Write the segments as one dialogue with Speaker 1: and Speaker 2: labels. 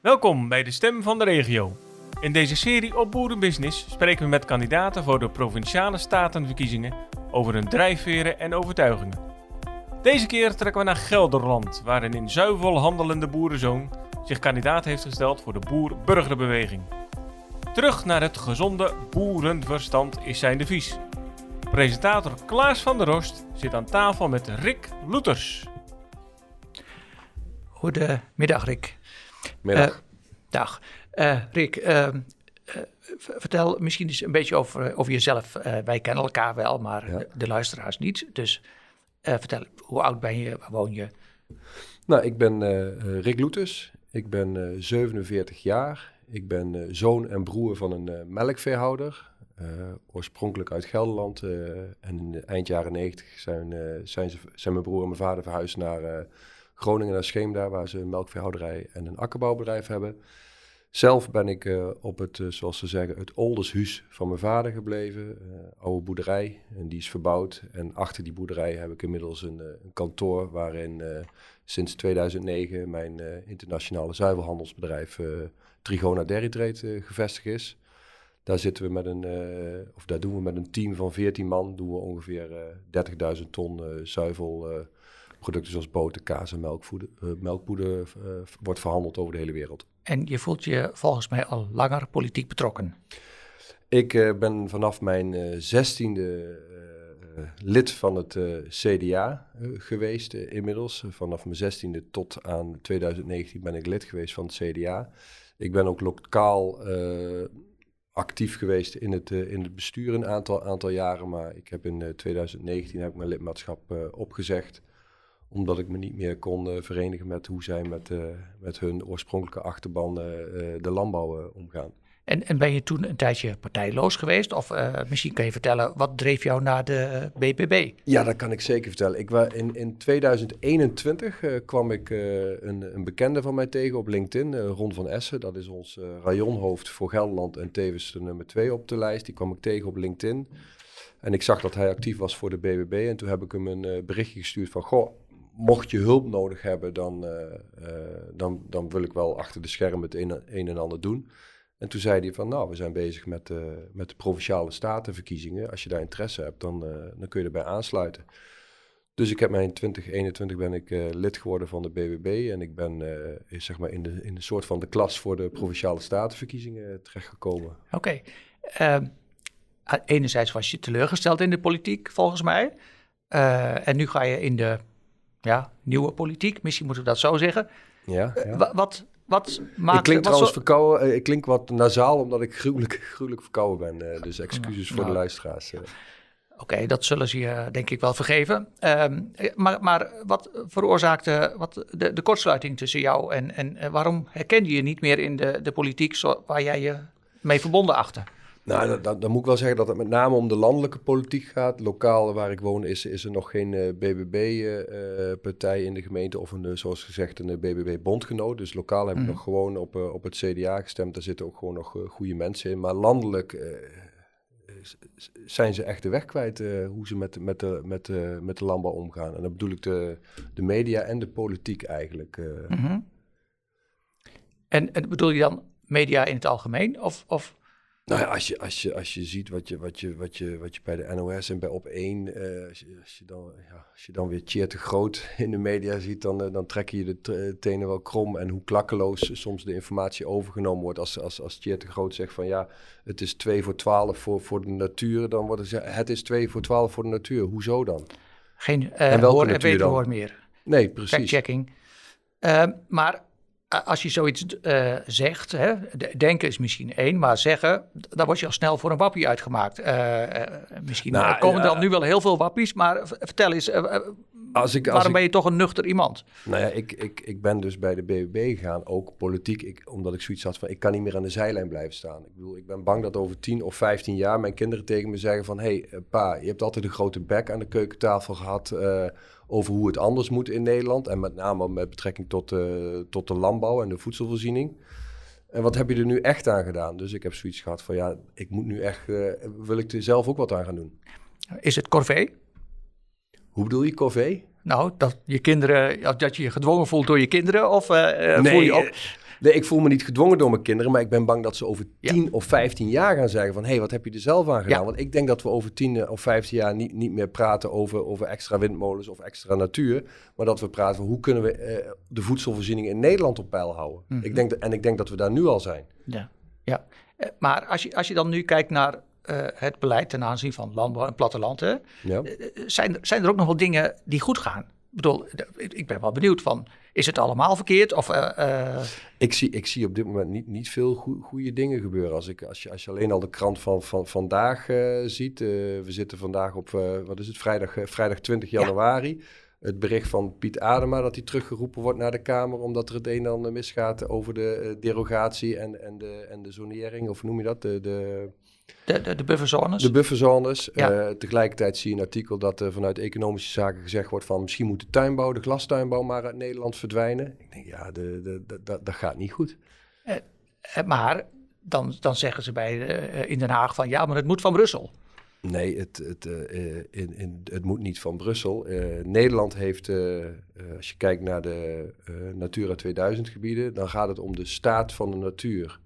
Speaker 1: Welkom bij de Stem van de Regio. In deze serie op Boerenbusiness spreken we met kandidaten voor de provinciale statenverkiezingen over hun drijfveren en overtuigingen. Deze keer trekken we naar Gelderland, waar een in zuivel handelende boerenzoon zich kandidaat heeft gesteld voor de boer-burgerbeweging. Terug naar het gezonde boerenverstand is zijn devies. Presentator Klaas van der Rost zit aan tafel met Rick Loeters.
Speaker 2: Goedemiddag, Rick.
Speaker 3: Middag.
Speaker 2: Eh, dag. Eh, Rick, eh, eh, vertel misschien eens een beetje over, over jezelf. Wij kennen elkaar wel, maar
Speaker 3: Ja.
Speaker 2: de, de luisteraars niet. Dus vertel, hoe oud ben je? Waar woon je?
Speaker 3: Nou, ik ben Rick Loetes. Ik ben eh, 47 jaar. Ik ben zoon en broer van een eh, melkveehouder. Eh, oorspronkelijk uit Gelderland. en in de eind jaren 90 zijn, zijn, ze, zijn mijn broer en mijn vader verhuisd naar Groningen, naar Scheemda, waar ze een melkveehouderij en een akkerbouwbedrijf hebben. Zelf ben ik eh, op het, eh, zoals ze zeggen, het oldershuis van mijn vader gebleven. eh, oude boerderij, en die is verbouwd. En achter die boerderij heb ik inmiddels een, een kantoor waarin sinds 2009 mijn internationale zuivelhandelsbedrijf Trigona Dairy Trade eh, gevestigd is. Daar zitten we met een, of daar doen we met een team van 14 man, doen we ongeveer eh 30.000 ton zuivel. Producten zoals boter, kaas en eh, melkpoeder eh, wordt verhandeld over de hele wereld.
Speaker 2: En je voelt je volgens mij al langer politiek betrokken.
Speaker 3: Ik eh, ben vanaf mijn zestiende lid van het CDA geweest inmiddels. Vanaf mijn zestiende tot aan 2019 ben ik lid geweest van het CDA. Ik ben ook lokaal actief geweest in het, in het bestuur een aantal, aantal jaren. Maar ik heb in eh, 2019 heb ik mijn lidmaatschap opgezegd omdat ik me niet meer kon eh, verenigen met hoe zij met, eh, met hun oorspronkelijke achterban eh, de landbouw omgaan.
Speaker 2: En, en ben je toen een tijdje partijloos geweest? Of misschien kan je vertellen, wat dreef jou naar de BBB?
Speaker 3: Ja, dat kan ik zeker vertellen. Ik wa in, in 2021 eh, kwam ik een, een bekende van mij tegen op LinkedIn, Ron van Essen. Dat is ons rayonhoofd voor Gelderland en tevens de nummer 2 op de lijst. Die kwam ik tegen op LinkedIn. En ik zag dat hij actief was voor de BBB. En toen heb ik hem een berichtje gestuurd van... Goh, mocht je hulp nodig hebben, dan, eh, eh, dan, dan wil ik wel achter de schermen het een, een en ander doen. En toen zei hij van, nou, we zijn bezig met, eh, met de provinciale statenverkiezingen. Als je daar interesse hebt, dan, dan kun je erbij aansluiten. Dus ik heb mij in 2021 ben ik lid geworden van de BBB. En ik ben eh, zeg maar in de, in de soort van de klas voor de provinciale statenverkiezingen terechtgekomen.
Speaker 2: Oké. Ehm, enerzijds was je teleurgesteld in de politiek, volgens mij. En nu ga je in de ja, nieuwe politiek, misschien moeten we dat zo zeggen.
Speaker 3: Ja, ja.
Speaker 2: Wa- wat, wat maakt...
Speaker 3: ik klink
Speaker 2: wat
Speaker 3: trouwens
Speaker 2: zo-
Speaker 3: verkouden, eh, ik klink wat nasaal omdat ik gruwelijk, gruwelijk verkouden ben. eh, dus excuses voor
Speaker 2: Nou.
Speaker 3: de luisteraars. eh.
Speaker 2: Oké, dat zullen ze je denk ik wel vergeven. Ehm, eh, maar, maar wat veroorzaakte wat de, de kortsluiting tussen jou en, en eh, waarom herkende je niet meer in de, de politiek zo, waar jij je mee verbonden achter?
Speaker 3: Nou, dan, dan, dan moet ik wel zeggen dat het met name om de landelijke politiek gaat. Lokaal waar ik woon is, is er nog geen BBB-partij in de gemeente of een, eh, zoals gezegd een BBB-bondgenoot. Dus lokaal heb ik
Speaker 2: Mhm.
Speaker 3: nog gewoon op, eh, op het CDA gestemd. Daar zitten ook gewoon nog eh, goede mensen in. Maar landelijk eh, zijn ze echt de weg kwijt eh, hoe ze met, met, de, met, de, met de landbouw omgaan. En dan bedoel ik de, de media en de politiek eigenlijk. eh.
Speaker 2: Mhm. En, en bedoel je dan media in het algemeen? Of, of
Speaker 3: Nou ja, als je, als je, als je ziet wat je, wat, je, wat, je, wat je bij de NOS en bij Op1, eh, als, je, als, je dan, ja, als je dan weer Tjeerd de Groot in de media ziet, dan, eh, dan trek je de eh, tenen wel krom. En hoe klakkeloos soms de informatie overgenomen wordt. Als, als, als Tjeerd de Groot zegt van ja, het is 2 voor 12 voor, voor de natuur, dan wordt gezegd, het is 2 voor 12 voor de natuur. Hoezo dan?
Speaker 2: geen eh
Speaker 3: En welke
Speaker 2: hoor en
Speaker 3: natuur
Speaker 2: weten
Speaker 3: dan?
Speaker 2: hoor meer?
Speaker 3: Nee, precies.
Speaker 2: Fact-checking. Maar als je zoiets eh, zegt, hè, de- denken is misschien één, maar zeggen, dan word je al snel voor een wappie uitgemaakt. Eh, eh, misschien
Speaker 3: Nou,
Speaker 2: eh, komen
Speaker 3: ja.
Speaker 2: dan nu wel heel veel wappies, maar vertel eens,
Speaker 3: Als ik, als
Speaker 2: waarom
Speaker 3: ik,
Speaker 2: ben je toch een nuchter iemand?
Speaker 3: Nou ja, ik, ik, ik ben dus bij de BBB gegaan, ook politiek, ik, omdat ik zoiets had van, ik kan niet meer aan de zijlijn blijven staan. Ik bedoel, ik ben bang dat over 10 of 15 jaar mijn kinderen tegen me zeggen van, hé hey, pa, je hebt altijd een grote bek aan de keukentafel gehad eh, over hoe het anders moet in Nederland. En met name met betrekking tot, tot de landbouw en de voedselvoorziening. En wat heb je er nu echt aan gedaan? Dus ik heb zoiets gehad van, ja, ik moet nu echt, eh, wil ik er zelf ook wat aan gaan doen.
Speaker 2: Is het corvée?
Speaker 3: Hoe bedoel je, Corvée?
Speaker 2: Nou, dat je kinderen, dat je je gedwongen voelt door je kinderen? Of eh, eh, voel je ook...
Speaker 3: eh, Nee, ik voel me niet gedwongen door mijn kinderen, maar ik ben bang dat ze over
Speaker 2: Ja.
Speaker 3: 10 of 15 jaar gaan zeggen van... hé, hey, wat heb je er zelf aan gedaan?
Speaker 2: Ja.
Speaker 3: Want ik denk dat we over 10 of 15 jaar niet, niet meer praten over, over extra windmolens of extra natuur. Maar dat we praten van hoe kunnen we eh, de voedselvoorziening in Nederland op peil houden.
Speaker 2: Mhm.
Speaker 3: ik denk dat, en ik denk dat we daar nu al zijn.
Speaker 2: Ja, ja. Eh, maar als je, als je dan nu kijkt naar eh, het beleid ten aanzien van landbouw en platteland, hè,
Speaker 3: Ja?
Speaker 2: eh, zijn, er- zijn er ook nog wel dingen die goed gaan? Ik bedoel, ik ben wel benieuwd van, is het allemaal verkeerd? Of, eh, eh,
Speaker 3: Ik zie, ik zie op dit moment niet, niet veel goede dingen gebeuren. Als, ik, als, je, als je alleen al de krant van, van vandaag eh, ziet. we zitten vandaag op, wat is het, vrijdag, vrijdag 20
Speaker 2: Ja.
Speaker 3: januari. Het bericht van Piet Adema dat hij teruggeroepen wordt naar de Kamer. omdat er het een en ander misgaat over de derogatie en, en, de, en de zonering. Of noem je dat? De, de,
Speaker 2: de, de, de bufferzones?
Speaker 3: de bufferzones.
Speaker 2: Ja.
Speaker 3: Eh, tegelijkertijd zie je een artikel dat er vanuit economische zaken gezegd wordt van misschien moet de tuinbouw, de glastuinbouw maar uit Nederland verdwijnen. Ik denk ja, de, dat- dat gaat niet goed.
Speaker 2: Eh, maar dan, dan zeggen ze bij, eh, in Den Haag van, ja, maar het moet van Brussel.
Speaker 3: Nee, het, het, eh, eh, in, in, het moet niet van Brussel. Eh, Nederland heeft, eh, eh, als je kijkt naar de eh, Natura 2000 gebieden, dan gaat het om de staat van de natuur.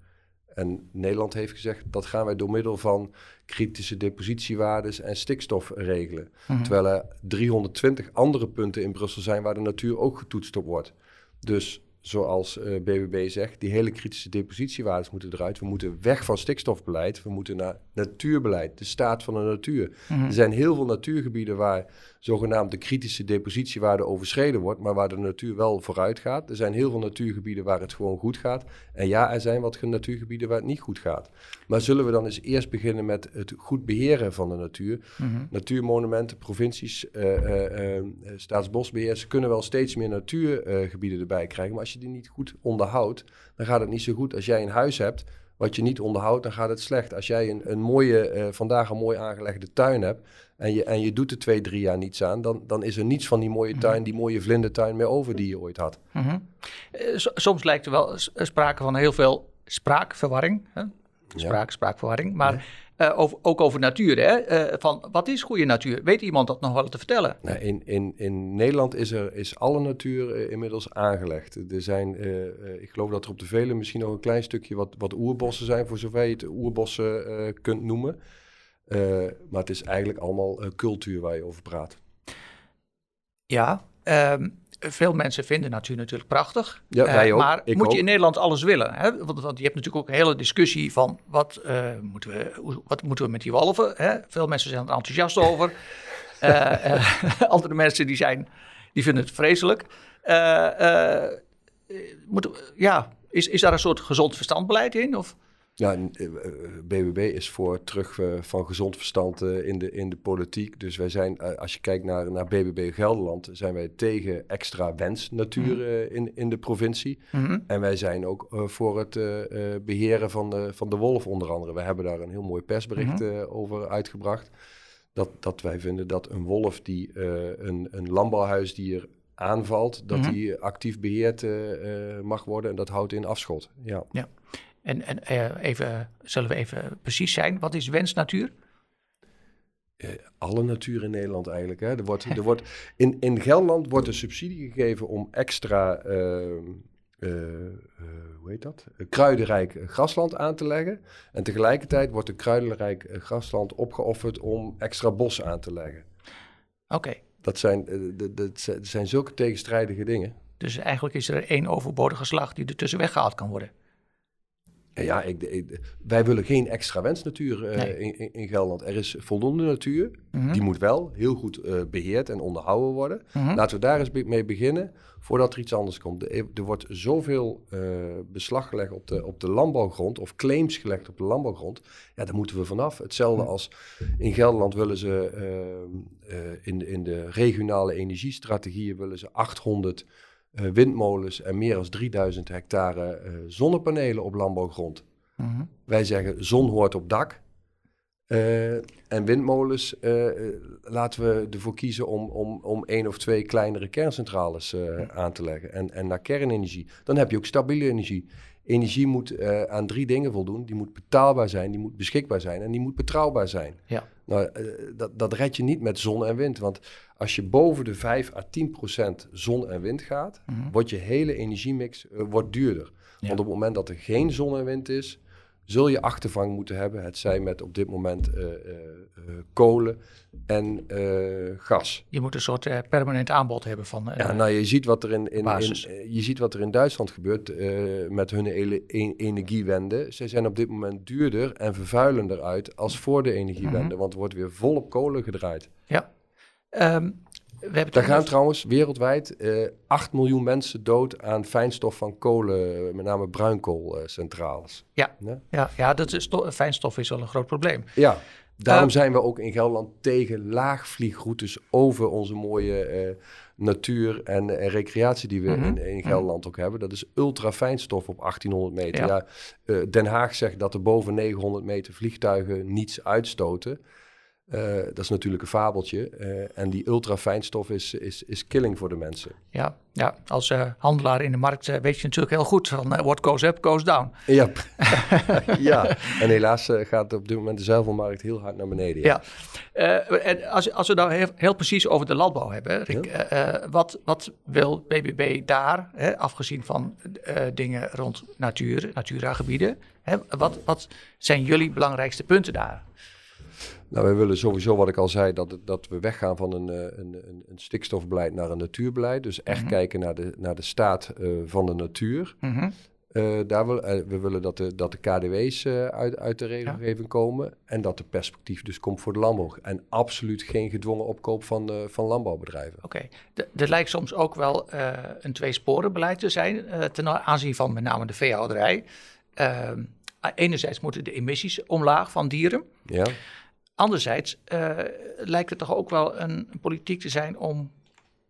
Speaker 3: En Nederland heeft gezegd dat gaan wij door middel van kritische depositiewaardes en stikstof regelen.
Speaker 2: Mhm.
Speaker 3: Terwijl er 320 andere punten in Brussel zijn waar de natuur ook getoetst op wordt. Dus zoals eh, BBB zegt, die hele kritische depositiewaardes moeten eruit. We moeten weg van stikstofbeleid. We moeten naar natuurbeleid, de staat van de natuur.
Speaker 2: Mhm.
Speaker 3: Er zijn heel veel natuurgebieden waar zogenaamd de kritische depositiewaarde overschreden wordt, maar waar de natuur wel vooruit gaat. Er zijn heel veel natuurgebieden waar het gewoon goed gaat. En ja, er zijn wat natuurgebieden waar het niet goed gaat. Maar zullen we dan eens eerst beginnen met het goed beheren van de natuur?
Speaker 2: Mhm.
Speaker 3: Natuurmonumenten, provincies, eh, eh, eh, staatsbosbeheers kunnen wel steeds meer natuurgebieden erbij krijgen. Maar als je die niet goed onderhoudt, dan gaat het niet zo goed. Als jij een huis hebt wat je niet onderhoudt, dan gaat het slecht. Als jij een, een mooie, eh, vandaag een mooi aangelegde tuin hebt en je, en je doet er twee, drie jaar niets aan, dan, dan is er niets van die mooie tuin, die mooie vlindertuin meer over die je ooit had.
Speaker 2: Mhm. Eh, so- soms lijkt er wel sprake van heel veel spraakverwarring. Hè? Spraak, spraakverwarring. Maar eh, over, ook over natuur. Hè? Eh, van, wat is goede natuur? Weet iemand dat nog wel te vertellen?
Speaker 3: Nou, in, in, in Nederland is, er, is alle natuur eh, inmiddels aangelegd. Er zijn, ik geloof dat er op de Velen misschien nog een klein stukje wat, wat oerbossen zijn, voor zover je het oerbossen kunt noemen. Maar het is eigenlijk allemaal cultuur waar je over praat.
Speaker 2: Ja. ehm, veel mensen vinden natuur natuurlijk prachtig.
Speaker 3: Ja,
Speaker 2: Eh,
Speaker 3: wij ook.
Speaker 2: Maar
Speaker 3: Ik
Speaker 2: moet je in Nederland alles willen? Hè? Want, want je hebt natuurlijk ook een hele discussie van wat, eh, moeten, we, hoe- wat moeten we met die wolven? Hè? Veel mensen zijn er enthousiast over. Eh, andere mensen die, zijn, die vinden het vreselijk. Ja, is, is daar een soort gezond verstandbeleid in? Of?
Speaker 3: Ja, en, eh, eh, BBB is voor terug eh, van gezond verstand in, de, in de politiek. Dus wij zijn, als je kijkt naar, naar BBB Gelderland, zijn wij tegen extra wensnatuur eh, in, in de provincie.
Speaker 2: Mhm.
Speaker 3: En wij zijn ook voor het eh, eh, beheren van de, van de wolf onder andere. We hebben daar een heel mooi persbericht eh, over uitgebracht. Dat, dat wij vinden dat een wolf die een, een landbouwhuisdier aanvalt, dat
Speaker 2: Mhm.
Speaker 3: die actief beheerd eh, eh, mag worden. En dat houdt in afschot. Ja.
Speaker 2: En, en eh, even, zullen we even precies zijn? Wat is wensnatuur?
Speaker 3: Eh, alle natuur in Nederland eigenlijk. Hè. Er wordt, er wordt, in, in Gelderland wordt een subsidie gegeven om extra, ehm, eh, eh, hoe heet dat? Kruidenrijk grasland aan te leggen. En tegelijkertijd wordt de kruidenrijk grasland opgeofferd om extra bos aan te leggen.
Speaker 2: Oké,
Speaker 3: Dat zijn, de- het zijn- zulke tegenstrijdige dingen.
Speaker 2: dus eigenlijk is er één overbodige slag die er tussen weggehaald kan worden.
Speaker 3: Ja, ik, ik- wij willen geen extra wensnatuur eh,
Speaker 2: Nee.
Speaker 3: in, in, Gelderland. Er is voldoende natuur.
Speaker 2: Mhm.
Speaker 3: Die moet wel heel goed eh, beheerd en onderhouden worden.
Speaker 2: Mhm.
Speaker 3: Laten we daar eens mee beginnen voordat er iets anders komt. Er, wordt zoveel eh, beslag gelegd op de, op de landbouwgrond of claims gelegd op de landbouwgrond. Ja, daar moeten we vanaf. Hetzelfde als in Gelderland willen ze eh, eh, in, de- in de regionale energiestrategieën willen ze 800 eh, windmolens en meer dan 3000 hectare eh, zonnepanelen op landbouwgrond.
Speaker 2: Mhm.
Speaker 3: Wij zeggen zon hoort op dak. Eh, en windmolens eh, eh, laten we ervoor kiezen om, om, om één of twee kleinere kerncentrales eh, aan te leggen. En, en naar kernenergie. Dan heb je ook stabiele energie. Energie moet eh, aan drie dingen voldoen. Die moet betaalbaar zijn, die moet beschikbaar zijn en die moet betrouwbaar zijn.
Speaker 2: Ja.
Speaker 3: Nou, eh, dat, dat red je niet met zon en wind. Want als je boven de 5 à 10 procent zon en wind gaat,
Speaker 2: Mhm.
Speaker 3: wordt je hele energiemix eh, wordt duurder. Want op het moment dat er geen zon en wind is, zul je achtervang moeten hebben. Het zij met op dit moment uh, uh, kolen en gas.
Speaker 2: Je moet een soort permanent aanbod hebben van.
Speaker 3: ja, nou, je ziet wat er in, in, in je ziet wat er in Duitsland gebeurt met hun ele energiewende. Ze zijn op dit moment duurder en vervuilender uit als voor de energiewende, mhm. want er wordt weer volop kolen gedraaid.
Speaker 2: Ja. Um,
Speaker 3: we Daar gaan trouwens wereldwijd uh, eh, 8 miljoen mensen dood aan fijnstof van kolen, met name bruinkoolcentrales.
Speaker 2: Ja, ja, ja dat is fijnstof is wel een groot probleem.
Speaker 3: Ja, daarom uh, zijn we ook in Gelderland tegen laagvliegroutes over onze mooie uh, natuur en, en, recreatie die we mm -hmm. in, in, mhm. Gelderland ook hebben. Dat is ultrafijnstof op 1800 meter. Ja. ja Den Haag zegt dat er boven 900 meter vliegtuigen niets uitstoten. Uh, dat is natuurlijk een fabeltje. Uh, en die ultrafijnstof is, is, is killing voor de mensen.
Speaker 2: Ja, ja. als uh, handelaar in de markt weet je natuurlijk heel goed van what goes up, goes down.
Speaker 3: Ja, ja. en helaas gaat op dit moment de zuivelmarkt heel hard naar beneden.
Speaker 2: Ja, ja. en als, als we nou heel, heel, precies over de landbouw hebben, Rick, ja. wat, wat wil BBB daar, hè, afgezien van dingen rond natuur, Natura-gebieden, wat, wat zijn jullie belangrijkste punten daar?
Speaker 3: Nou, wij willen sowieso, wat ik al zei, dat, dat we weggaan van een, een, een, een stikstofbeleid naar een natuurbeleid. Dus echt mhm. kijken naar de, naar de staat uh, van de natuur. Mm uh, daar wil, uh, we willen dat de, dat de KDW's uit, uit de regelgeving komen en dat de perspectief dus komt voor de landbouw. En absoluut geen gedwongen opkoop van, van landbouwbedrijven.
Speaker 2: Oké, okay. er lijkt soms ook wel een tweesporenbeleid te zijn ten aanzien van met name de veehouderij. Ehm, enerzijds moeten de emissies omlaag van dieren.
Speaker 3: Ja.
Speaker 2: Anderzijds uh, lijkt het toch ook wel een, politiek te zijn om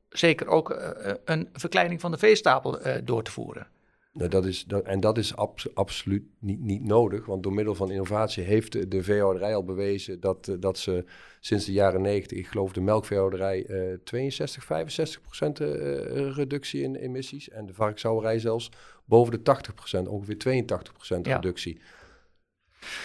Speaker 2: zeker ook uh, een verkleining van de veestapel uh, door te voeren.
Speaker 3: Nou, dat is, dat, en dat is abs, absoluut niet, niet nodig, want door middel van innovatie heeft de, de veehouderij al bewezen dat, dat ze sinds de jaren 90, ik geloof de melkveehouderij, 62, 65 procent reductie in emissies en de varkenshouderij zelfs boven de 80 procent, ongeveer 82 procent reductie.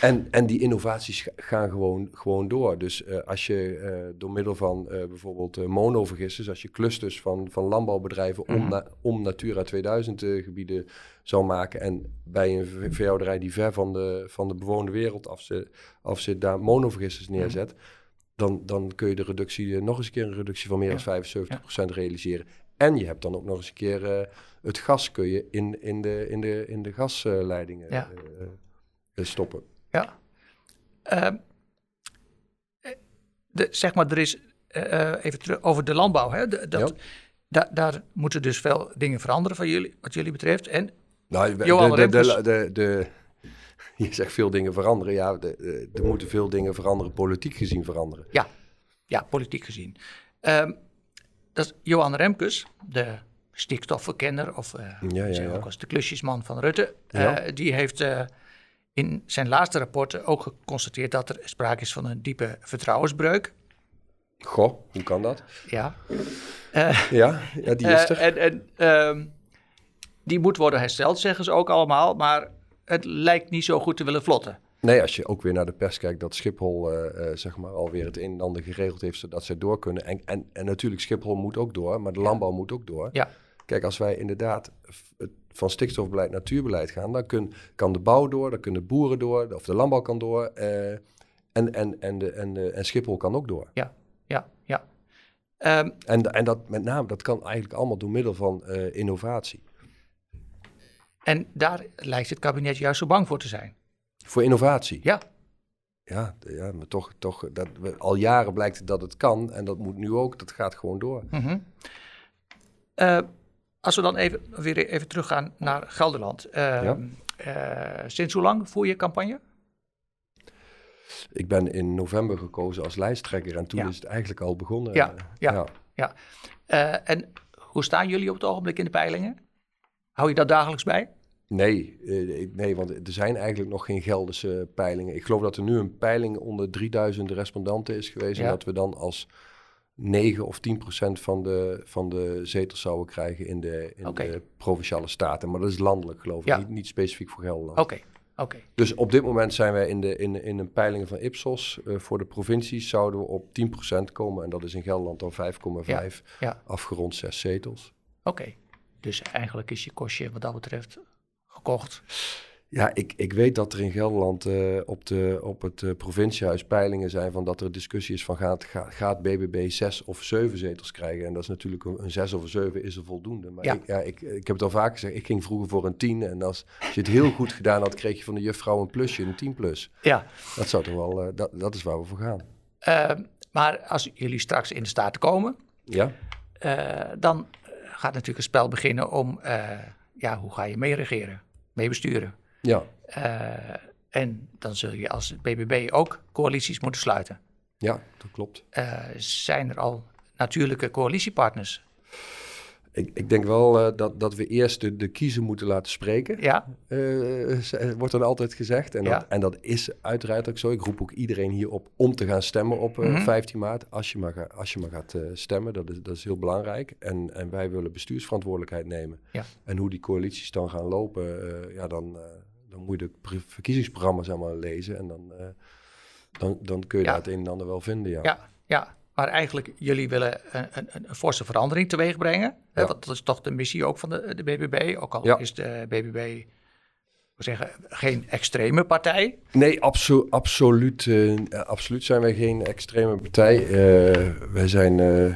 Speaker 3: En, en die innovaties gaan gewoon, gewoon door. Dus uh, als je uh, door middel van uh, bijvoorbeeld monovergissers, als je clusters van, van landbouwbedrijven mm -hmm. om, na, om Natura 2000 gebieden zou maken en bij een veehouderij die ver van de, van de bewoonde wereld af zit, af zit daar monovergissers mhm. neerzet, mm -hmm. dan, dan kun je de reductie, nog eens een keer een reductie van meer dan ja. 75% ja. realiseren. En je hebt dan ook nog eens een keer het gas kun je in, in, de, in, de, in de gasleidingen ja. Eh, stoppen.
Speaker 2: Ja. Uh, de, zeg maar, er is uh, even terug over de landbouw. Hè? De, dat, da, daar moeten dus veel dingen veranderen van jullie, wat jullie betreft. En
Speaker 3: nou, de, de, de, de, je zegt veel dingen veranderen. Ja, er moeten veel dingen veranderen, politiek gezien veranderen.
Speaker 2: Ja, ja politiek gezien. Um, dat is Johan Remkes, de stikstofverkenner, of uh, ja, ja, ja. ook als de klusjesman van Rutte. Uh, die heeft in zijn laatste rapporten ook geconstateerd dat er sprake is van een diepe vertrouwensbreuk.
Speaker 3: Goh, hoe kan dat?
Speaker 2: Ja.
Speaker 3: Uh, ja, ja, die is
Speaker 2: er. en en uh, die moet worden hersteld, zeggen ze ook allemaal, maar het lijkt niet zo goed te willen vlotten.
Speaker 3: Nee, als je ook weer naar de pers kijkt, dat Schiphol uh, zeg maar alweer het een en ander geregeld heeft zodat zij door kunnen. En, en, en natuurlijk, Schiphol moet ook door, maar de landbouw moet ook door.
Speaker 2: Ja.
Speaker 3: Kijk, als wij inderdaad van stikstofbeleid natuurbeleid gaan, dan kun, kan de bouw door, dan kunnen boeren door, of de landbouw kan door. Uh, en, en, en, de, en, de, en Schiphol kan ook door.
Speaker 2: Ja, ja, ja.
Speaker 3: Um, en, en dat met name, dat kan eigenlijk allemaal door middel van uh, innovatie.
Speaker 2: En daar lijkt het kabinet juist zo bang voor te zijn.
Speaker 3: Voor innovatie?
Speaker 2: Ja.
Speaker 3: Ja, ja maar toch, toch dat, al jaren blijkt dat het kan en dat moet nu ook, dat gaat gewoon door.
Speaker 2: Mm -hmm. uh, als we dan even, weer even teruggaan naar Gelderland. Uh, uh, sinds hoe lang voer je campagne?
Speaker 3: Ik ben in november gekozen als lijsttrekker en toen is het eigenlijk al begonnen.
Speaker 2: Ja, ja, ja. ja. Uh, en hoe staan jullie op het ogenblik in de peilingen? Hou je dat dagelijks bij?
Speaker 3: Nee, nee, want er zijn eigenlijk nog geen Gelderse peilingen. Ik geloof dat er nu een peiling onder 3000 respondenten is geweest. En dat we dan als 9 of 10 procent van de, van de zetels zouden krijgen in de, in de provinciale staten. Maar dat is landelijk, geloof ik, niet, niet, specifiek voor Gelderland.
Speaker 2: Oké. Okay.
Speaker 3: Dus op dit moment zijn wij in, de, in, in een peiling van Ipsos. Uh, voor de provincies zouden we op 10% komen. En dat is in Gelderland dan 5,5. Ja. Ja. Afgerond 6 zetels.
Speaker 2: Oké. Dus eigenlijk is je kostje wat dat betreft gekocht?
Speaker 3: Ja, ik, ik weet dat er in Gelderland uh, op, de, op het uh, provinciehuis peilingen zijn van dat er discussie is van gaat, gaat, gaat BBB zes of zeven zetels krijgen. En dat is natuurlijk een, een zes of een zeven is er voldoende. Maar
Speaker 2: Ja.
Speaker 3: Ik, ja, ik, ik heb het al vaak gezegd, ik ging vroeger voor een tien. En als, als je het heel goed gedaan had, kreeg je van de juffrouw een plusje, een 10 plus.
Speaker 2: Ja,
Speaker 3: Dat zou toch wel, eh, dat, dat is waar we voor gaan.
Speaker 2: eh, maar als jullie straks in de Staten komen,
Speaker 3: Ja,
Speaker 2: eh, dan gaat natuurlijk een spel beginnen om, eh, ja, hoe ga je meeregeren, meebesturen?
Speaker 3: Ja,
Speaker 2: Eh, en dan zul je als BBB ook coalities moeten sluiten.
Speaker 3: ja, dat klopt.
Speaker 2: Eh, zijn er al natuurlijke coalitiepartners?
Speaker 3: Ik, ik denk wel eh, dat, dat we eerst de, de kiezer moeten laten spreken.
Speaker 2: Ja,
Speaker 3: wordt dan altijd gezegd. En,
Speaker 2: Ja.
Speaker 3: dat, en dat is uiteraard ook zo. Ik roep ook iedereen hier op om te gaan stemmen op eh,
Speaker 2: Mhm.
Speaker 3: 15 maart. Als je maar, ga- als je maar gaat stemmen, dat is, dat is heel belangrijk. En, en wij willen bestuursverantwoordelijkheid nemen.
Speaker 2: Ja.
Speaker 3: En hoe die coalities dan gaan lopen, ja, dan, dan moet je de pre- verkiezingsprogramma's allemaal lezen. En dan, eh, dan, dan kun je
Speaker 2: Ja.
Speaker 3: daar het een en ander wel vinden, ja.
Speaker 2: ja, ja. Maar eigenlijk, jullie willen een, een, een forse verandering teweeg brengen. Hè? Want dat is toch de missie ook van de, de BBB. Ook al is de BBB, we zeggen, geen extreme partij.
Speaker 3: Nee, abso absoluut, eh, absoluut zijn wij geen extreme partij. Eh, wij zijn, eh,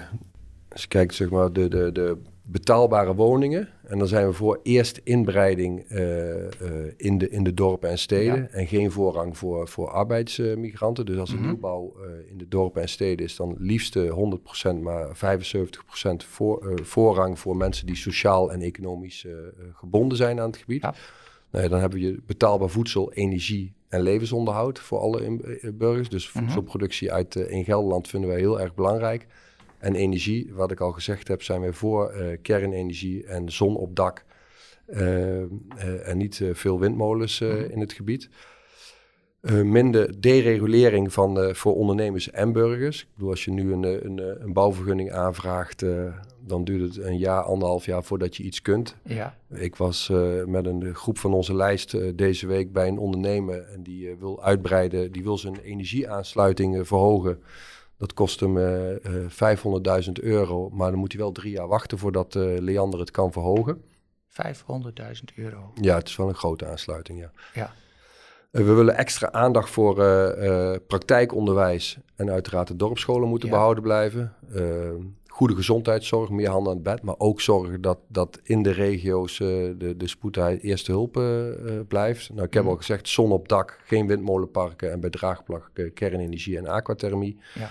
Speaker 3: als je kijkt, zeg maar, de, de, de betaalbare woningen. En dan zijn we voor eerst inbreiding eh, eh, in, de, in de dorpen en steden.
Speaker 2: Ja.
Speaker 3: En geen voorrang voor, voor arbeidsmigranten. Dus als er
Speaker 2: Mhm.
Speaker 3: nieuwbouw eh, in de dorpen en steden is, dan liefst eh, 100%, maar 75% voor, voorrang voor mensen die sociaal en economisch gebonden zijn aan het gebied.
Speaker 2: Ja.
Speaker 3: Nou ja, dan hebben je betaalbaar voedsel, energie en levensonderhoud voor alle burgers. Dus
Speaker 2: Mhm.
Speaker 3: voedselproductie uit in Gelderland vinden wij heel erg belangrijk. En energie, wat ik al gezegd heb, zijn wij voor eh, kernenergie en zon op dak. Eh, eh, en niet veel windmolens
Speaker 2: Mhm.
Speaker 3: in het gebied. Minder deregulering van, voor ondernemers en burgers. Ik bedoel, als je nu een, een, een bouwvergunning aanvraagt, dan duurt het een jaar, anderhalf jaar voordat je iets kunt.
Speaker 2: Ja,
Speaker 3: Ik was met een groep van onze lijst deze week bij een ondernemer en die wil uitbreiden, die wil zijn energieaansluiting eh, verhogen. Dat kost hem eh, eh, 500.000 euro, maar dan moet hij wel drie jaar wachten voordat eh, Leander het kan verhogen.
Speaker 2: 500.000 euro.
Speaker 3: Ja, het is wel een grote aansluiting, ja.
Speaker 2: Ja.
Speaker 3: Eh, we willen extra aandacht voor eh, eh, praktijkonderwijs en uiteraard de dorpsscholen moeten
Speaker 2: Ja.
Speaker 3: behouden blijven. Eh, goede gezondheidszorg, meer handen aan het bed, maar ook zorgen dat, dat in de regio's eh, de, de spoedheid eerste hulp eh, eh, blijft. Nou, ik heb
Speaker 2: Mhm.
Speaker 3: al gezegd, zon op dak, geen windmolenparken en bij draagplak kernenergie en aquathermie.
Speaker 2: Ja.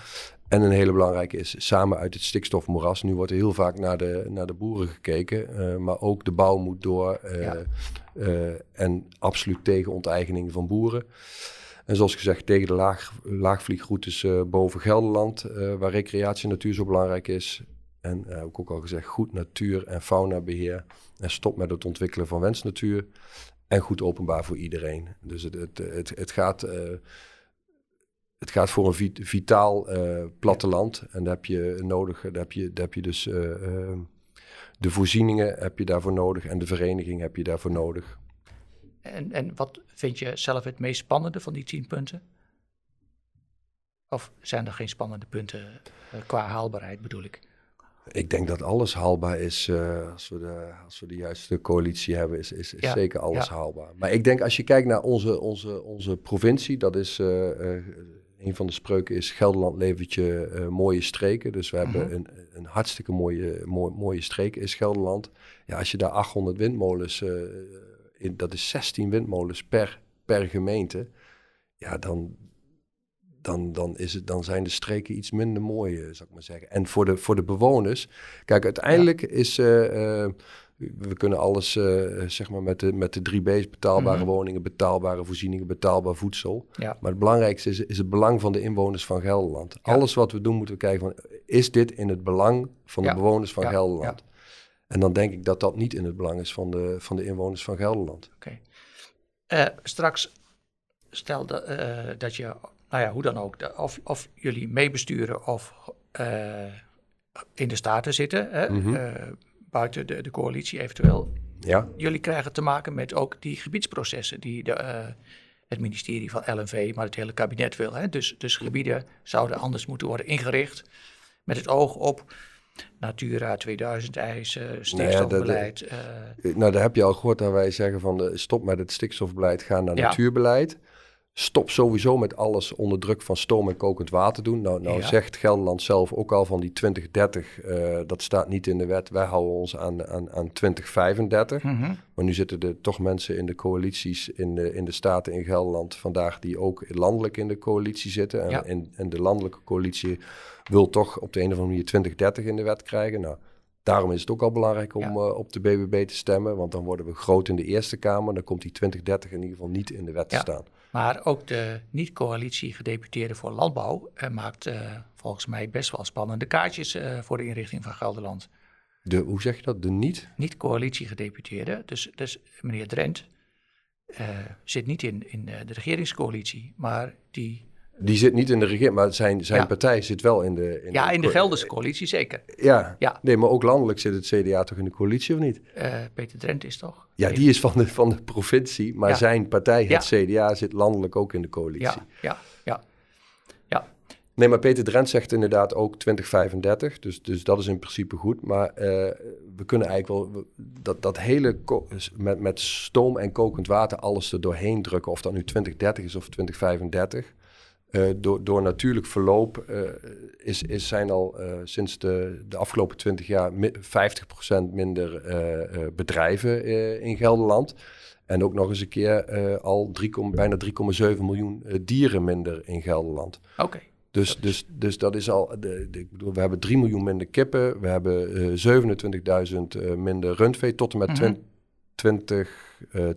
Speaker 3: En een hele belangrijke is samen uit het stikstofmoeras. Nu wordt er heel vaak naar de, naar de boeren gekeken, maar ook de bouw moet door.
Speaker 2: Ja.
Speaker 3: en absoluut tegen onteigening van boeren. En zoals gezegd, tegen de laag, laagvliegroutes eh, boven Gelderland, eh, waar recreatie en natuur zo belangrijk is. En eh, heb ik ook al gezegd, goed natuur- en faunabeheer. En stop met het ontwikkelen van wensnatuur. En goed openbaar voor iedereen. Dus het, het, het, het gaat... het gaat voor een vit- vitaal eh, platteland. En daar heb je nodig, daar heb je, daar heb je dus de voorzieningen heb je daarvoor nodig en de vereniging heb je daarvoor nodig.
Speaker 2: En, en wat vind je zelf het meest spannende van die tien punten? Of zijn er geen spannende punten eh, qua haalbaarheid bedoel ik?
Speaker 3: Ik denk dat alles haalbaar is uh, als, we de, als we de juiste coalitie hebben, is, is, is
Speaker 2: Ja,
Speaker 3: zeker alles
Speaker 2: ja.
Speaker 3: haalbaar. Maar ik denk als je kijkt naar onze, onze, onze provincie, dat is uh, uh, een van de spreuken is Gelderland levert je uh, mooie streken. Dus we hebben
Speaker 2: Mhm.
Speaker 3: een, een hartstikke mooie, mooi, mooie streek is Gelderland. Ja, als je daar 800 windmolens, in, dat is 16 windmolens per, per gemeente. Ja, dan, dan, dan, is het, dan zijn de streken iets minder mooi, uh, zou ik maar zeggen. En voor de, voor de bewoners, kijk, uiteindelijk is, uh, uh, we kunnen alles, uh, zeg maar, met de, met de drie B's, betaalbare
Speaker 2: Mhm.
Speaker 3: woningen, betaalbare voorzieningen, betaalbaar voedsel.
Speaker 2: Ja.
Speaker 3: Maar het belangrijkste is, is het belang van de inwoners van Gelderland.
Speaker 2: Ja.
Speaker 3: Alles wat we doen, moeten we kijken van, is dit in het belang van de bewoners van
Speaker 2: Ja.
Speaker 3: Gelderland? En dan denk ik dat dat niet in het belang is van de, van de inwoners van Gelderland.
Speaker 2: Eh, straks, stel dat, eh, dat je, nou ja, hoe dan ook, de- of, of jullie meebesturen of eh, in de Staten zitten, hè,
Speaker 3: Mhm.
Speaker 2: buiten de, de coalitie eventueel.
Speaker 3: Ja,
Speaker 2: Jullie krijgen te maken met ook die gebiedsprocessen die de, het ministerie van LNV, maar het hele kabinet wil. Hè. Dus, dus gebieden zouden anders moeten worden ingericht met het oog op Natura 2000 eisen, stikstofbeleid.
Speaker 3: Nou, ja, nou, daar heb je al gehoord dat wij zeggen van stop met het stikstofbeleid, ga naar natuurbeleid stop sowieso met alles onder druk van stoom en kokend water doen. Nou, nou zegt Gelderland zelf ook al van die 2030, uh, dat staat niet in de wet. Wij houden ons aan, aan, aan 2035. Mhm. Maar nu zitten er toch mensen in de coalities in de, in de staten in Gelderland vandaag die ook landelijk in de coalitie zitten. En, en, en, de landelijke coalitie wil toch op de een of andere manier 2030 in de wet krijgen. Nou, Daarom is het ook al belangrijk om uh, op de BBB te stemmen, want dan worden we groot in de Eerste Kamer. Dan komt die 2030 in ieder geval niet in de wet te staan.
Speaker 2: Maar ook de niet-coalitie gedeputeerde voor landbouw uh, maakt uh, volgens mij best wel spannende kaartjes voor de inrichting van Gelderland.
Speaker 3: De, hoe zeg je dat? De niet?
Speaker 2: Niet-coalitie gedeputeerde. Dus, dus meneer Drent zit niet in, in de regeringscoalitie, maar die
Speaker 3: die zit niet in de regering, maar zijn, zijn partij zit wel in de...
Speaker 2: In ja, in de Gelderse coalitie zeker.
Speaker 3: Ja. ja, nee, maar ook landelijk zit het CDA toch in de coalitie of niet?
Speaker 2: Uh, Peter Drent is toch?
Speaker 3: Ja, die is van de, van de provincie, maar zijn partij, het CDA, zit landelijk ook in de coalitie.
Speaker 2: Ja, ja, ja. ja.
Speaker 3: Nee, maar Peter Drent zegt inderdaad ook 2035, dus, dus dat is in principe goed. Maar uh, we kunnen eigenlijk wel dat, dat hele met, met stoom en kokend water alles er doorheen drukken, of dat nu 2030 is of 2035... Uh, door, door natuurlijk verloop uh, is, is, zijn al uh, sinds de, de afgelopen 20 jaar 50% minder bedrijven in Gelderland. En ook nog eens een keer al 3, bijna 3,7 miljoen dieren minder in Gelderland.
Speaker 2: Oké.
Speaker 3: Dus, dat dus, dus dat is al. De, de, ik bedoel, we hebben 3 miljoen minder kippen. We hebben 27.000 minder rundvee tot en met mm -hmm. 20.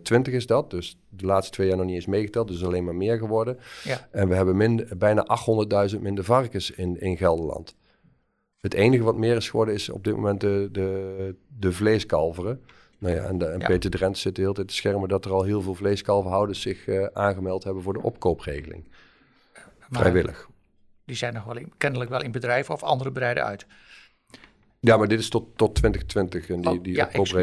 Speaker 3: 20 is dat. Dus de laatste twee jaar nog niet eens meegeteld. Dus alleen maar meer geworden. Ja. En we hebben minder, bijna 800.000 minder varkens in, in Gelderland. Het enige wat meer is geworden is op dit moment de, de, de vleeskalveren. Nou ja, en, en Peter Drent zit de hele tijd te schermen dat er al heel veel vleeskalverhouders zich uh, aangemeld hebben voor de opkoopregeling. Vrijwillig.
Speaker 2: Die zijn nog wel in, kennelijk wel in bedrijven of andere bedrijven uit.
Speaker 3: Ja, maar dit is tot, tot 2020 en die, oh, die ja, is,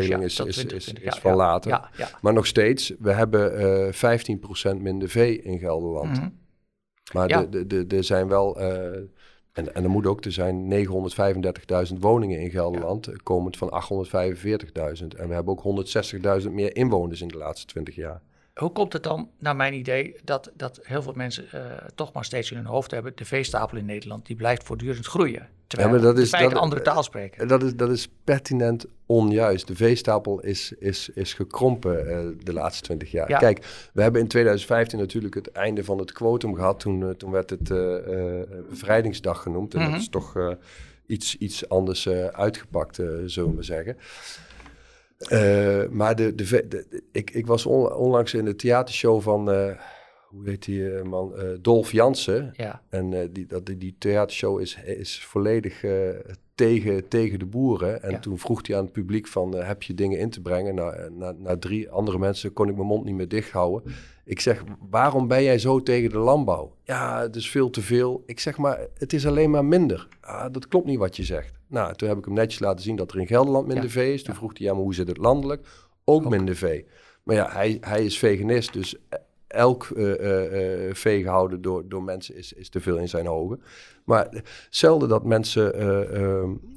Speaker 3: is, is, is, van later. Maar nog steeds, we hebben uh, eh, 15% minder vee in Gelderland. Mm -hmm. Maar er de, de, de, zijn wel, uh, en, en er moet ook, er zijn 935.000 woningen in Gelderland, komend van 845.000. En we hebben ook 160.000 meer inwoners in de laatste 20 jaar.
Speaker 2: Hoe komt het dan, naar mijn idee, dat, dat heel veel mensen uh, toch maar steeds in hun hoofd hebben... de veestapel in Nederland, die blijft voortdurend groeien. Terwijl ja, maar dat is, dat, andere taal spreken.
Speaker 3: Dat is, dat is pertinent onjuist. De veestapel is, is, is gekrompen uh, de laatste twintig jaar. Ja. Kijk, we hebben in 2015 natuurlijk het einde van het quotum gehad. Toen, uh, toen werd het bevrijdingsdag genoemd. En mm -hmm. dat is toch iets, iets anders uitgepakt, zullen we zeggen. Uh, maar de, de, ik, ik was onlangs in de theatershow van, uh, hoe heet die uh, man, Dolf Jansen. Ja. En die, dat, die, die theatershow is, is volledig tegen, tegen de boeren. En toen vroeg hij aan het publiek van, heb je dingen in te brengen? Nou, na, na drie andere mensen kon ik mijn mond niet meer dicht houden. Ik zeg, waarom ben jij zo tegen de landbouw? Ja, het is veel te veel. Ik zeg maar, het is alleen maar minder. Ah, dat klopt niet wat je zegt. Nou, toen heb ik hem netjes laten zien dat er in Gelderland minder vee is. Toen vroeg hij, ja, maar hoe zit het landelijk? Ook, minder vee. Maar ja, hij, hij is veganist, dus elk uh, uh, vee gehouden door, door mensen is, is te veel in zijn ogen. Maar zelden dat mensen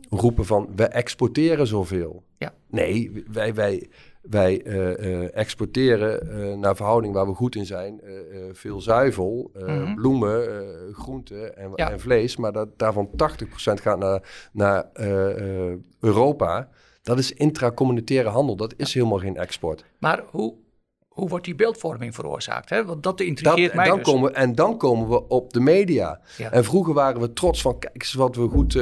Speaker 3: roepen van, we exporteren zoveel. Ja. Nee, wij... wij wij uh, exporteren uh, naar verhouding waar we goed in zijn veel zuivel, mm bloemen, groenten en, en, vlees. Maar dat, daarvan 80% gaat naar, naar Europa. Dat is intracommunitaire handel. Dat is helemaal geen export.
Speaker 2: Maar hoe, hoe wordt die beeldvorming veroorzaakt? Hè? Want dat intrigeert dat, mij
Speaker 3: dan
Speaker 2: dus.
Speaker 3: Komen, en dan komen we op de media. Ja. En vroeger waren we trots van... kijk eens wat we goed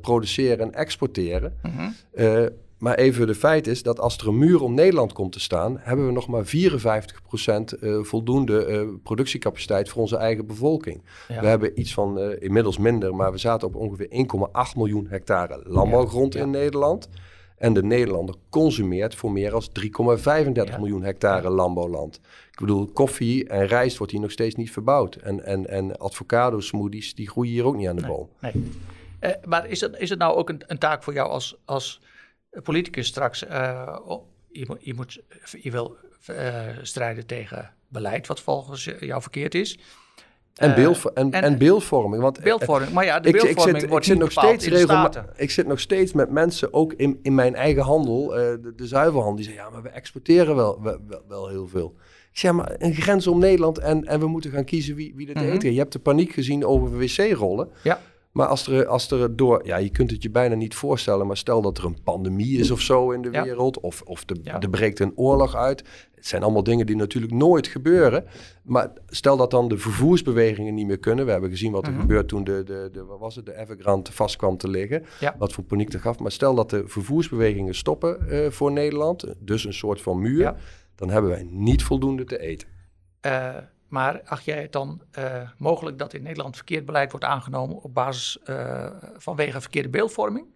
Speaker 3: produceren en exporteren. Mm maar even de feit is dat als er een muur om Nederland komt te staan, hebben we nog maar 54% uh, voldoende uh, productiecapaciteit voor onze eigen bevolking. We hebben iets van uh, inmiddels minder, maar we zaten op ongeveer 1,8 miljoen hectare landbouwgrond in Nederland. En de Nederlander consumeert voor meer dan 3,35 miljoen hectare landbouwland. Ik bedoel, koffie en rijst wordt hier nog steeds niet verbouwd. En, en, en avocado smoothies, die groeien hier ook niet aan de boom. Nee.
Speaker 2: maar is het, is het nou ook een, een taak voor jou als, als politicus straks, uh, je, moet, je, moet, je wil uh, strijden tegen beleid wat volgens jou verkeerd is.
Speaker 3: En,
Speaker 2: Eh,
Speaker 3: beeld, en,
Speaker 2: en-
Speaker 3: en, beeldvorming. Want eh,
Speaker 2: Beeldvorming. Maar ja, de
Speaker 3: ik, ik
Speaker 2: beeldvorming
Speaker 3: zit,
Speaker 2: wordt
Speaker 3: ik zit nog steeds regel-. Ik zit nog steeds met mensen, ook in, in mijn eigen handel, eh, de, de zuivelhandel, die zeggen, ja, maar we exporteren wel, wel, wel, wel heel veel. Ik zeg, maar een grens om Nederland en, en we moeten gaan kiezen wie, wie te
Speaker 2: Mhm.
Speaker 3: eten. Je hebt de paniek gezien over wc-rollen.
Speaker 2: Ja.
Speaker 3: Maar als er, als er door, ja, je kunt het je bijna niet voorstellen, maar stel dat er een pandemie is of zo in de
Speaker 2: Ja.
Speaker 3: wereld, of, of de,
Speaker 2: Ja.
Speaker 3: er breekt een oorlog uit. Het zijn allemaal dingen die natuurlijk nooit gebeuren. Maar stel dat dan de vervoersbewegingen niet meer kunnen. We hebben gezien wat er
Speaker 2: Mhm.
Speaker 3: gebeurt toen de, de, de, wat was het, de Evergrande vast kwam te liggen.
Speaker 2: Ja.
Speaker 3: Wat voor paniek dat gaf. Maar stel dat de vervoersbewegingen stoppen eh, voor Nederland, dus een soort van muur, dan hebben wij niet voldoende te eten.
Speaker 2: Eh, maar acht jij het dan eh, mogelijk dat in Nederland verkeerd beleid wordt aangenomen op basis eh, vanwege verkeerde beeldvorming?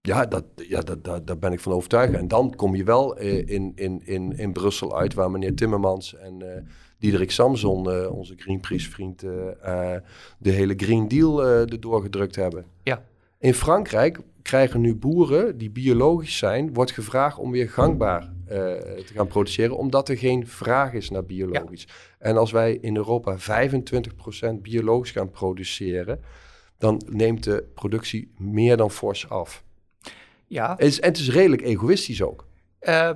Speaker 3: Ja, dat, ja dat, dat, daar ben ik van overtuigd. En dan kom je wel eh, in, in, in, in Brussel uit, waar meneer Timmermans en Diederik Samson, onze Greenpeace-vriend, de hele Green Deal eh erdoor gedrukt hebben.
Speaker 2: Ja.
Speaker 3: In Frankrijk krijgen nu boeren die biologisch zijn, wordt gevraagd om weer gangbaar eh, te gaan produceren, omdat er geen vraag is naar biologisch. En als wij in Europa 25% biologisch gaan produceren, dan neemt de productie meer dan fors af.
Speaker 2: Ja.
Speaker 3: Het is, en het is redelijk egoïstisch ook.
Speaker 2: Eh,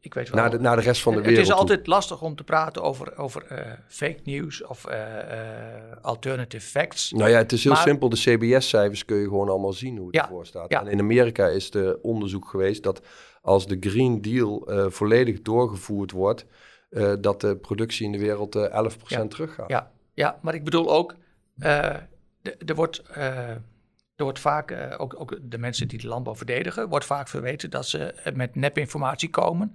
Speaker 2: ik weet wel.
Speaker 3: Naar de, naar de rest van de
Speaker 2: het
Speaker 3: wereld.
Speaker 2: is
Speaker 3: toe.
Speaker 2: altijd lastig om te praten over, over eh, fake news of eh, eh, alternative facts.
Speaker 3: Nou ja, het is heel
Speaker 2: Maar-
Speaker 3: simpel. De CBS-cijfers kun je gewoon allemaal zien hoe het
Speaker 2: Ja,
Speaker 3: ervoor staat.
Speaker 2: ja.
Speaker 3: En in Amerika is de onderzoek geweest dat als de Green Deal eh, volledig doorgevoerd wordt, eh, dat de productie in de wereld eh 11%
Speaker 2: Ja.
Speaker 3: teruggaat.
Speaker 2: Ja, ja, maar ik bedoel ook, eh, er wordt, eh, er wordt vaak, eh, ook, ook de mensen die de landbouw verdedigen, wordt vaak verweten dat ze eh, met nepinformatie komen.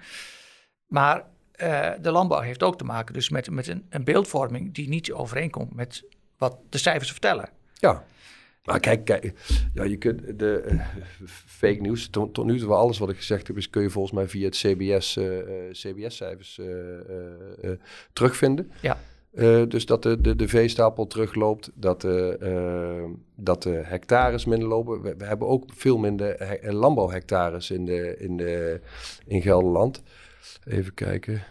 Speaker 2: Maar eh, de landbouw heeft ook te maken dus met, met een, een beeldvorming die niet overeenkomt met wat de cijfers vertellen.
Speaker 3: Ja. Maar kijk, kijk ja, je kunt de fake news, tot, tot nu toe alles wat ik gezegd heb, is kun je volgens mij via het CBS, CBS-cijfers eh, eh, terugvinden.
Speaker 2: Ja.
Speaker 3: Eh, dus dat de, de, de veestapel terugloopt, dat de, eh, dat de hectares minder lopen. We, we hebben ook veel minder he- eh, landbouwhectares in, de, in, de, in Gelderland. Even kijken.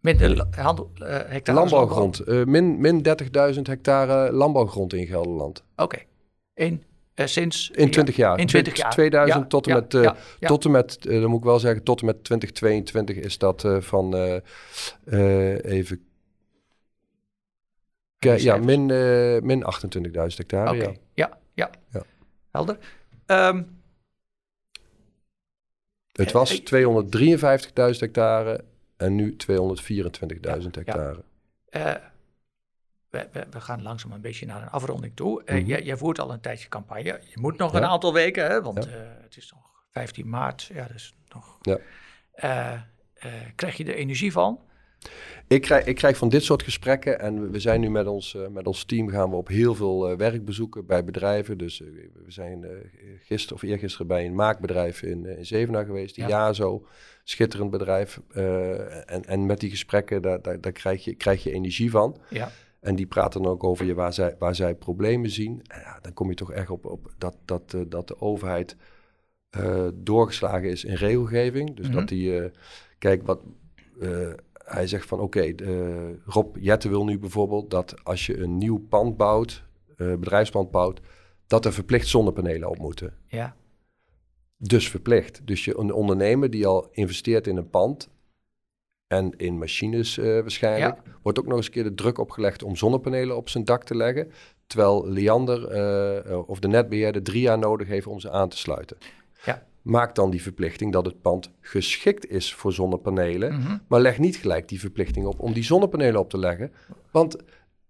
Speaker 2: Minder la- handel, eh hectares
Speaker 3: Landbouwgrond. Eh, min min 30.000 hectare landbouwgrond in Gelderland.
Speaker 2: Oké. In, eh, sinds...
Speaker 3: In 20 jaar.
Speaker 2: In 20 jaar.
Speaker 3: 2000
Speaker 2: Ja,
Speaker 3: tot en met, eh,
Speaker 2: ja.
Speaker 3: tot en met eh, dan moet ik wel zeggen, tot en met 2022 is dat eh, van, eh, eh, even Kijk, ja, min, eh min 28.000 hectare. Ja.
Speaker 2: ja. Ja. Helder. Ehm,
Speaker 3: Het
Speaker 2: Eh,
Speaker 3: was
Speaker 2: ik-
Speaker 3: 253.000 hectare en nu 224.000 hectare.
Speaker 2: eh, we, we, we gaan langzaam een beetje naar een afronding toe. Eh,
Speaker 3: Mhm.
Speaker 2: jij, jij voert al een tijdje campagne. Je moet nog
Speaker 3: Ja.
Speaker 2: een aantal weken, hè, want
Speaker 3: Ja.
Speaker 2: eh, het is nog 15 maart. Ja, dus nog.
Speaker 3: Ja.
Speaker 2: Eh, eh, krijg je er energie van?
Speaker 3: Ik krijg, ik krijg van dit soort gesprekken en we- zijn nu met ons, eh, met ons team gaan we op heel veel eh, werkbezoeken bij bedrijven. Dus eh, we zijn gisteren of eergisteren bij een maakbedrijf in, in Zevenaar geweest,
Speaker 2: Ja.
Speaker 3: ja. zo schitterend bedrijf. En, en met die gesprekken, daar, daar, daar krijg, je, krijg je energie van.
Speaker 2: Ja.
Speaker 3: En die praten dan ook over je waar zij, waar zij problemen zien. En ja, dan kom je toch echt op, op dat, dat, dat de overheid doorgeslagen is in regelgeving. Dus
Speaker 2: Mhm.
Speaker 3: dat die, eh, kijk, wat hij zegt van oké, eh, Rob Jette wil nu bijvoorbeeld dat als je een nieuw pand bouwt, eh, bedrijfspand bouwt, dat er verplicht zonnepanelen op moeten.
Speaker 2: Ja.
Speaker 3: Dus verplicht. Dus je, een ondernemer die al investeert in een pand en in machines eh, waarschijnlijk, wordt ook nog eens een keer de druk opgelegd om zonnepanelen op zijn dak te leggen. Terwijl Liander eh, of de netbeheerder drie jaar nodig heeft om ze aan te sluiten.
Speaker 2: Ja.
Speaker 3: Maak dan die verplichting dat het pand geschikt is voor zonnepanelen.
Speaker 2: Mhm.
Speaker 3: Maar leg niet gelijk die verplichting op om die zonnepanelen op te leggen. Want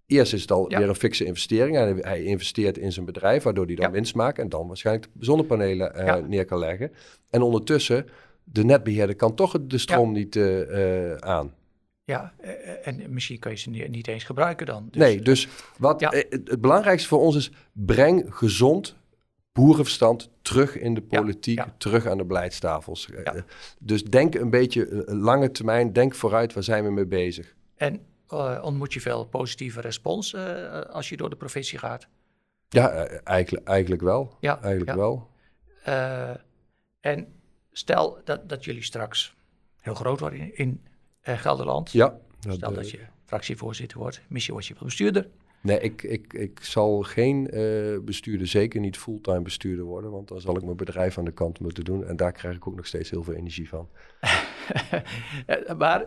Speaker 3: eerst is het al
Speaker 2: Ja.
Speaker 3: weer een fikse investering. En hij investeert in zijn bedrijf, waardoor hij dan
Speaker 2: Ja.
Speaker 3: winst maakt. En dan waarschijnlijk zonnepanelen eh,
Speaker 2: Ja.
Speaker 3: neer kan leggen. En ondertussen, de netbeheerder kan toch de stroom niet eh, eh, aan.
Speaker 2: Ja, en misschien kan je ze ni- niet eens gebruiken dan. Dus,
Speaker 3: nee, dus wat, het belangrijkste voor ons is, breng gezond boerenverstand terug in de politiek,
Speaker 2: ja.
Speaker 3: terug aan de beleidstafels. Eh,
Speaker 2: Ja.
Speaker 3: Dus denk een beetje eh, lange termijn, denk vooruit, waar zijn we mee bezig?
Speaker 2: En eh, ontmoet je veel positieve respons eh, als je door de provincie gaat?
Speaker 3: Ja, eh, eigenlijk, eigenlijk wel.
Speaker 2: Ja,
Speaker 3: Eigenlijk wel.
Speaker 2: Eh, en stel dat, dat jullie straks heel groot worden in, in eh, Gelderland.
Speaker 3: Ja, Nou,
Speaker 2: Stel dat je fractievoorzitter wordt, misschien word je wel bestuurder.
Speaker 3: Nee, ik, ik, ik zal geen eh, bestuurder, zeker niet fulltime bestuurder worden, want dan zal ik mijn bedrijf aan de kant moeten doen. En daar krijg ik ook nog steeds heel veel energie van.
Speaker 2: Eh, maar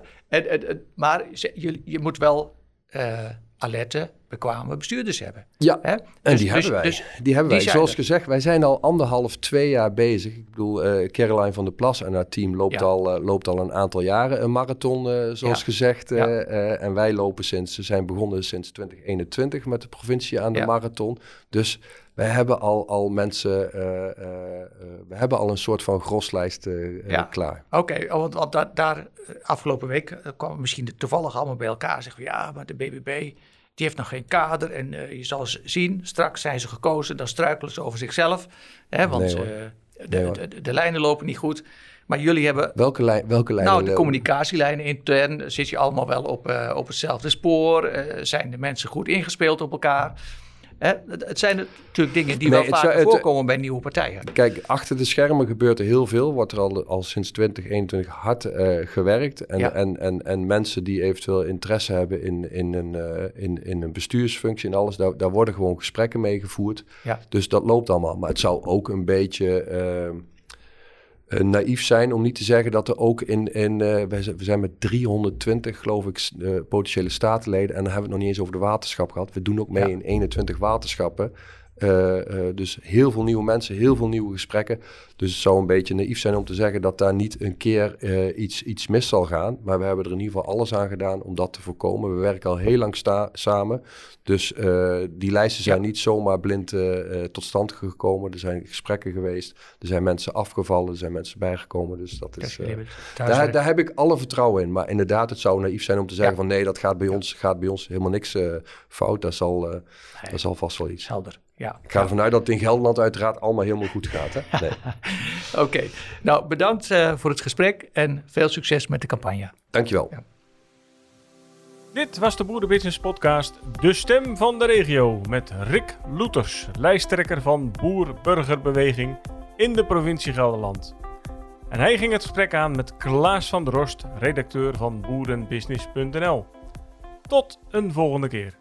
Speaker 2: maar je, je moet wel eh, alerte, bekwame bestuurders hebben.
Speaker 3: Ja? En
Speaker 2: Dus-
Speaker 3: die
Speaker 2: dus-
Speaker 3: hebben wij.
Speaker 2: dus
Speaker 3: die hebben wij. Zoals
Speaker 2: er.
Speaker 3: gezegd, wij zijn al anderhalf, twee jaar bezig. Ik bedoel, eh Caroline van der Plas en haar team loopt,
Speaker 2: Ja.
Speaker 3: al, eh, loopt al een aantal jaren een marathon, eh, zoals
Speaker 2: Ja.
Speaker 3: gezegd.
Speaker 2: Ja.
Speaker 3: en wij lopen sinds, ze zijn begonnen sinds 2021 met de provincie aan de marathon. Dus wij hebben al, al mensen, we hebben al een soort van groslijst klaar.
Speaker 2: Oké, oh, want, want daar, daar afgelopen week kwamen misschien toevallig allemaal bij elkaar. Zeggen we, ja, maar de BBB die heeft nog geen kader. En eh, je zal ze zien, straks zijn ze gekozen, dan struikelen ze over zichzelf. Hè, want
Speaker 3: Nee,
Speaker 2: eh,
Speaker 3: Nee,
Speaker 2: de, de, de, lijnen lopen niet goed. Maar jullie hebben,
Speaker 3: Welke, lijn, welke lijnen?
Speaker 2: nou, de communicatielijnen intern, zit je allemaal wel op, eh, op hetzelfde spoor. Zijn de mensen goed ingespeeld op elkaar? Hè, het, zijn natuurlijk dingen die
Speaker 3: Nee,
Speaker 2: wel
Speaker 3: het-
Speaker 2: voorkomen bij nieuwe partijen.
Speaker 3: Kijk, achter de schermen gebeurt er heel veel. Wordt er al, al sinds 2021 hard eh, gewerkt. En,
Speaker 2: Ja.
Speaker 3: en, en, en mensen die eventueel interesse hebben in, in, een, eh, in, in een bestuursfunctie en alles, daar, daar worden gewoon gesprekken mee gevoerd.
Speaker 2: Ja.
Speaker 3: Dus dat loopt allemaal. Maar het zou ook een beetje eh, eh, naïef zijn om niet te zeggen dat er ook in... in wij zijn, we zijn met 320, geloof ik, eh, potentiële statenleden. En dan hebben we het nog niet eens over de waterschap gehad. We doen ook mee
Speaker 2: Ja.
Speaker 3: in 21 waterschappen. Eh, eh, dus heel veel nieuwe mensen, heel veel nieuwe gesprekken. Dus het zou een beetje naïef zijn om te zeggen dat daar niet een keer eh, iets, iets mis zal gaan. Maar we hebben er in ieder geval alles aan gedaan om dat te voorkomen. We werken al heel lang samen. Dus die lijsten zijn niet zomaar blind tot stand gekomen. Er zijn gesprekken geweest. Er zijn mensen afgevallen. Er zijn mensen bijgekomen. Dus dat is. daar, daar heb ik alle vertrouwen in. Maar inderdaad, het zou naïef zijn om te zeggen
Speaker 2: Ja.
Speaker 3: van nee, dat gaat bij ons, gaat bij ons helemaal niks fout. Dat zal,
Speaker 2: Nee.
Speaker 3: dat zal vast wel iets.
Speaker 2: Helder, ja.
Speaker 3: Ik ga ervan uit dat het in Gelderland uiteraard allemaal helemaal goed gaat. Hè? Nee.
Speaker 2: Oké, nou bedankt eh, voor het gesprek en veel succes met de campagne.
Speaker 3: Dankjewel.
Speaker 2: Ja.
Speaker 1: Dit was de Boerenbusiness Podcast, de stem van de regio, met Rick Loeters, lijsttrekker van Boer-Burgerbeweging in de provincie Gelderland. En hij ging het gesprek aan met Klaas van der Rost, redacteur van boerenbusiness.nl. Tot een volgende keer.